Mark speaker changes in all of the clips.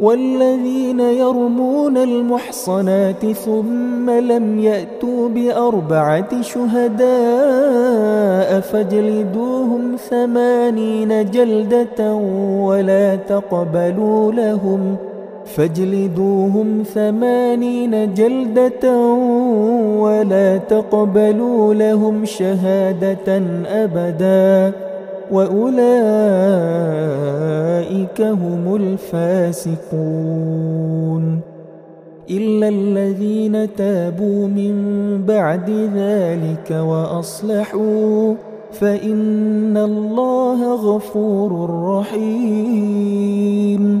Speaker 1: والذين يرمون المحصنات ثم لم يأتوا بأربعة شهداء فاجلدوهم ثمانين جلدة ولا تقبلوا لهم فاجلدوهم ثمانين جلدة ولا تقبلوا لهم شهادة أبداً وأولئك هم الفاسقون إلا الذين تابوا من بعد ذلك وأصلحوا فإن الله غفور رحيم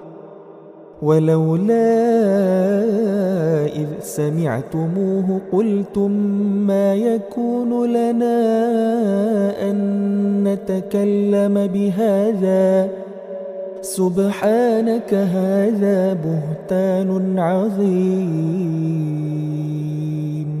Speaker 1: ولولا إذ سمعتموه قلتم ما يكون لنا أن نتكلم بهذا سبحانك هذا بهتان عظيم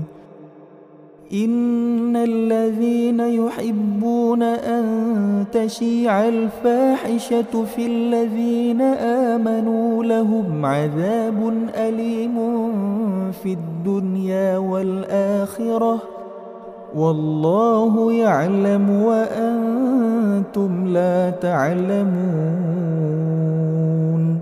Speaker 1: إن الذين يحبون أن تشيع الفاحشة في الذين آمنوا لهم عذاب أليم في الدنيا والآخرة والله يعلم وأنتم لا تعلمون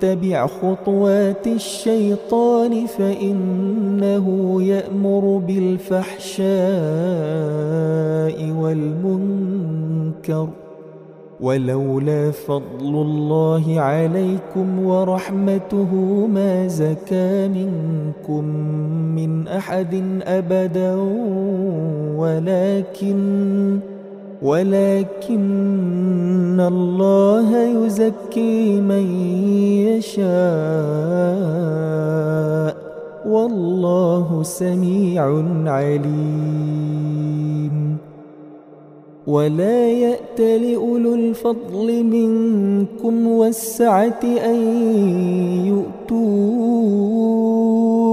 Speaker 1: واتبع خطوات الشيطان فإنه يأمر بالفحشاء والمنكر ولولا فضل الله عليكم ورحمته ما زكى منكم من أحد أبدا ولكن ولكن الله يزكي من يشاء والله سميع عليم ولا يأت لأولو الفضل منكم والسعة أن يؤتون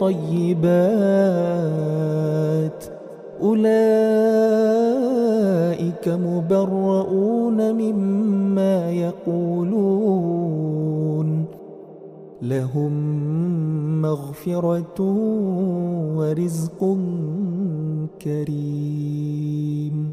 Speaker 1: الطيبات أولئك مبرؤون مما يقولون لهم مغفرة ورزق كريم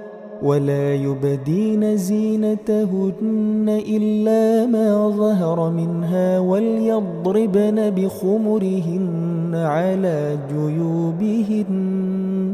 Speaker 1: ولا يبدين زينتهن إلا ما ظهر منها وليضربن بخمرهن على جيوبهن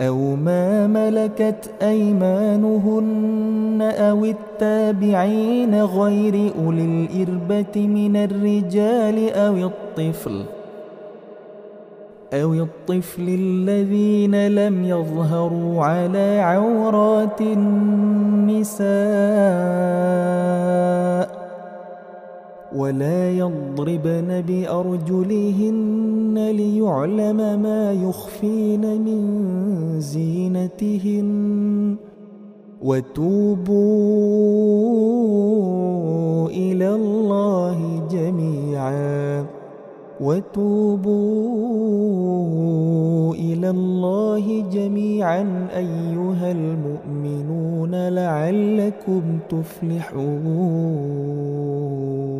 Speaker 1: أو ما ملكت أيمانهن أو التابعين غير أولي الإربة من الرجال أو الطفل أو الطفل الذين لم يظهروا على عورات النساء ولا يضربن بأرجلهن ليعلم ما يخفين من زينتهن وتوبوا إلى الله جميعا وتوبوا إلى الله جميعا أيها المؤمنون لعلكم تفلحون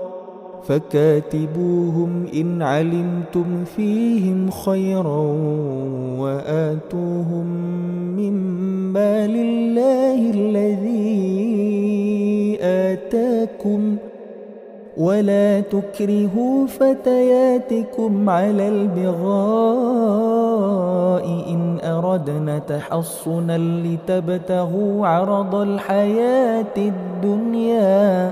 Speaker 1: فكاتبوهم إن علمتم فيهم خيرا وآتوهم مما لله الذي آتاكم ولا تكرهوا فتياتكم على البغاء إن أردنا تحصنا لتبتغوا عرض الحياة الدنيا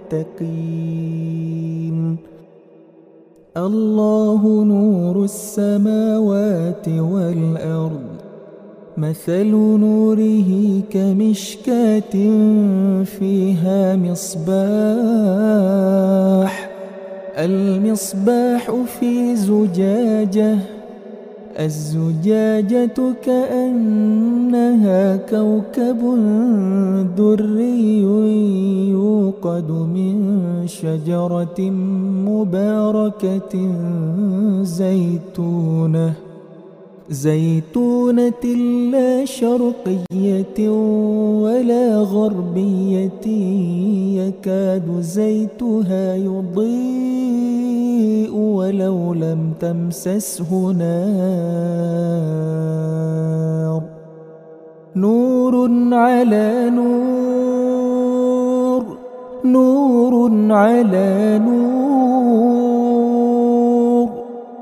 Speaker 1: المتقين الله نور السماوات والأرض مثل نوره كمشكاة فيها مصباح المصباح في زجاجه الزجاجة كأنها كوكب دري يوقد من شجرة مباركة زيتونه زيتونة لا شرقية ولا غربية يكاد زيتها يضيء ولو لم تمسسه نار نور على نور نور على نور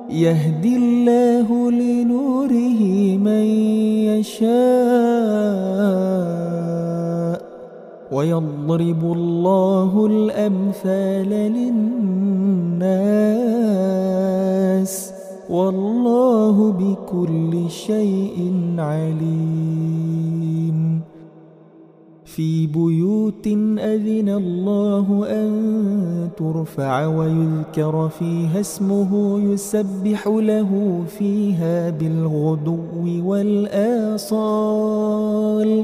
Speaker 1: يهدي الله لنوره من يشاء ويضرب الله الأمثال للناس والله بكل شيء عليم في بيوت أذن الله أن ترفع ويذكر فيها اسمه يسبح له فيها بالغدو والآصال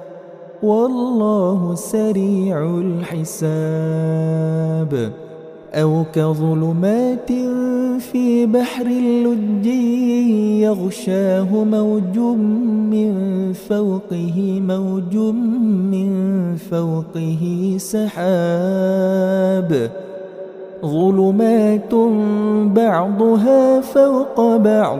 Speaker 1: والله سريع الحساب أو كظلمات في بحر لجي يغشاه موج من فوقه موج من فوقه سحاب ظلمات بعضها فوق بعض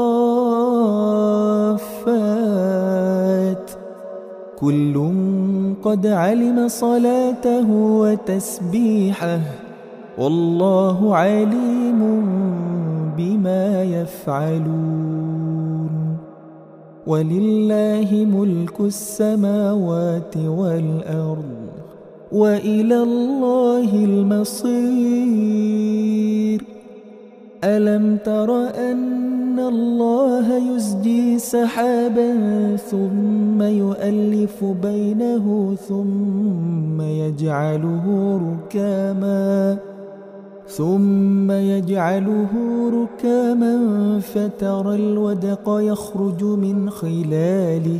Speaker 1: كل قد علم صلاته وتسبيحه والله عليم بما يفعلون ولله ملك السماوات والأرض وإلى الله المصير ألم تر أن الله يزجي سحابا ثم يؤلف بينه ثم يجعله ركاما ثم يجعله ركاما فترى الودق يخرج من خلاله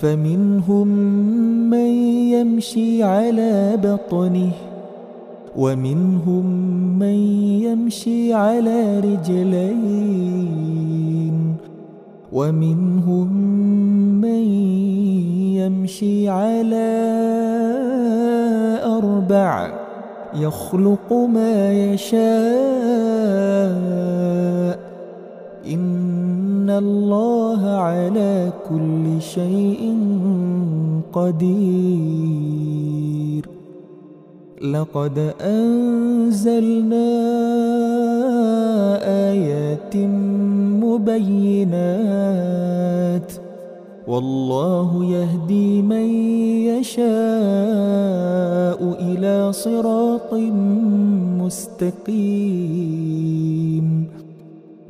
Speaker 1: فمنهم من يمشي على بطنه ومنهم من يمشي على رجلين ومنهم من يمشي على أربع يخلق ما يشاء الله على كل شيء قدير لقد أنزلنا آيات مبينات والله يهدي من يشاء إلى صراط مستقيم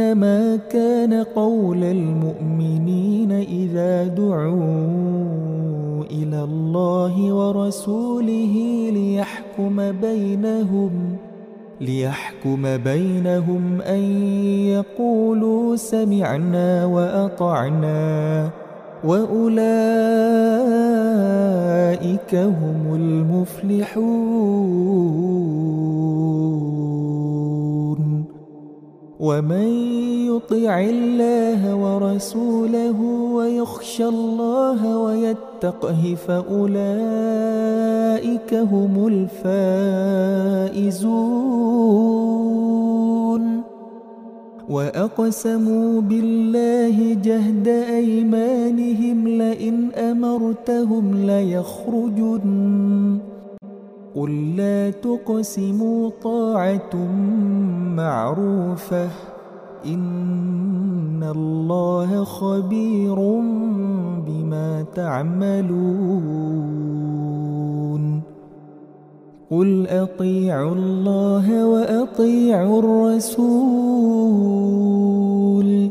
Speaker 1: إنما كان قول المؤمنين إذا دعوا إلى الله ورسوله ليحكم بينهم ليحكم بينهم أن يقولوا سمعنا وأطعنا وأولئك هم المفلحون ومن يطع الله ورسوله ويخشى الله ويتقه فأولئك هم الفائزون وأقسموا بالله جهد أيمانهم لئن أمرتهم ليخرجن قل لا تقسموا طاعة معروفة إن الله خبير بما تعملون قل أطيعوا الله وأطيعوا الرسول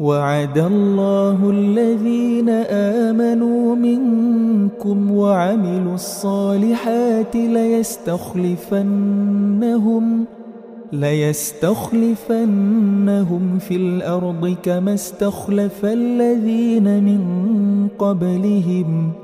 Speaker 1: وعد الله الذين آمنوا منكم وعملوا الصالحات ليستخلفنهم ليستخلفنهم في الأرض كما استخلف الذين من قبلهم ۖ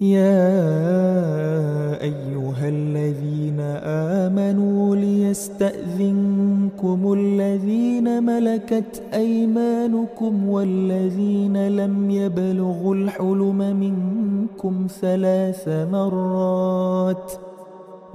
Speaker 1: يا أيها الذين آمنوا ليستأذنكم الذين ملكت أيمانكم والذين لم يبلغوا الحلم منكم ثلاث مرات ۖ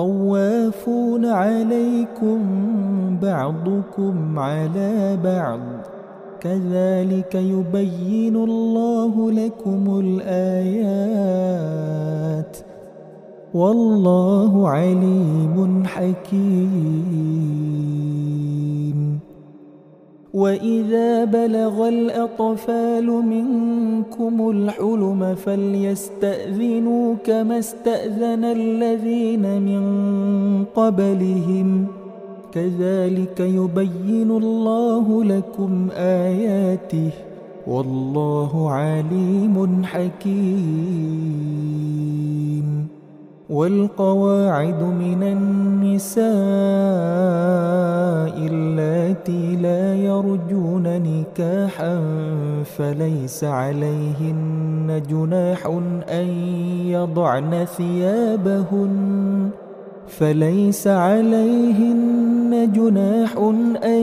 Speaker 1: طوافون عليكم بعضكم على بعض كذلك يبين الله لكم الآيات والله عليم حكيم وَإِذَا بَلَغَ الْأَطْفَالُ مِنكُمُ الْحُلُمَ فَلْيَسْتَأْذِنُوا كَمَا اسْتَأْذَنَ الَّذِينَ مِن قَبْلِهِمْ كَذَلِكَ يُبَيِّنُ اللَّهُ لَكُمْ آيَاتِهِ وَاللَّهُ عَلِيمٌ حَكِيمٌ والقواعد من النساء اللاتي لا يرجون نكاحا فليس عليهن جناح أن يضعن ثيابهن فليس عليهن جناح أن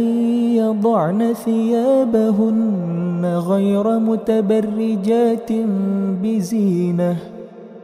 Speaker 1: يضعن ثيابهن غير متبرجات بزينه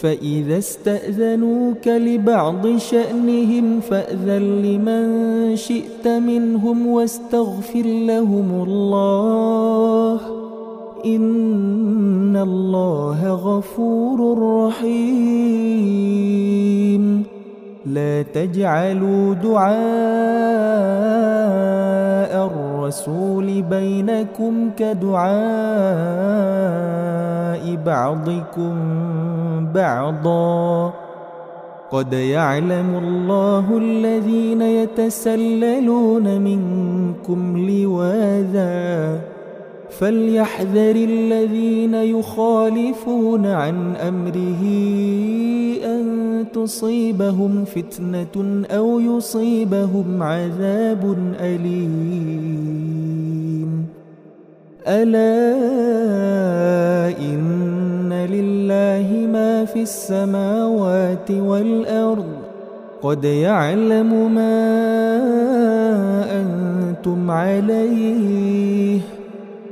Speaker 1: فإذا استأذنوك لبعض شأنهم فأذن لمن شئت منهم واستغفر لهم الله إن الله غفور رحيم لا تجعلوا دعاء الرسول بينكم كدعاء بعضكم بعضا قد يعلم الله الذين يتسللون منكم لواذا فليحذر الذين يخالفون عن امره تصيبهم فتنة أو يصيبهم عذاب أليم ألا إن لله ما في السماوات والأرض قد يعلم ما أنتم عليه